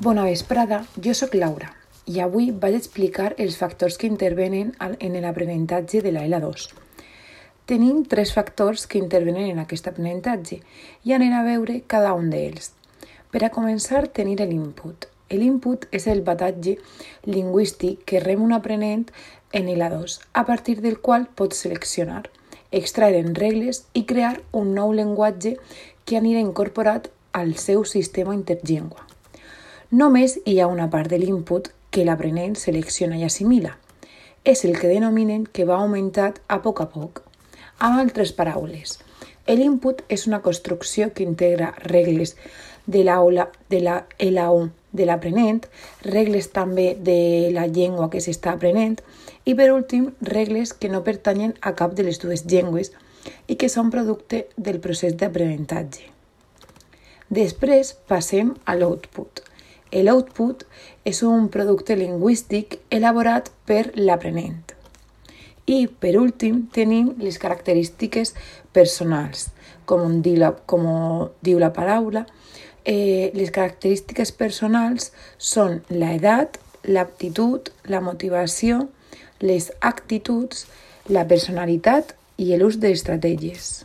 Bona vesprada, jo sóc Laura i avui vaig explicar els factors que intervenen en l'aprenentatge de la L2. Tenim tres factors que intervenen en aquest aprenentatge i anem a veure cada un d'ells. Per a començar, tenir l'input. L'input és el batatge lingüístic que rem un aprenent en L2, a partir del qual pot seleccionar, extraure regles i crear un nou llenguatge que anirà incorporat al seu sistema interllengua. Només hi ha una part de l'input que l'aprenent selecciona i assimila. És el que denominen que va augmentat a poc a poc. Amb altres paraules, l'input és una construcció que integra regles de l'aula de la L1 de l'aprenent, regles també de la llengua que s'està aprenent i, per últim, regles que no pertanyen a cap de les dues llengües i que són producte del procés d'aprenentatge. Després passem a l'output. L'output és un producte lingüístic elaborat per l'aprenent. I, per últim, tenim les característiques personals, com diu la, com diu la paraula. Eh, les característiques personals són l'edat, l'aptitud, la motivació, les actituds, la personalitat i l'ús d'estratègies.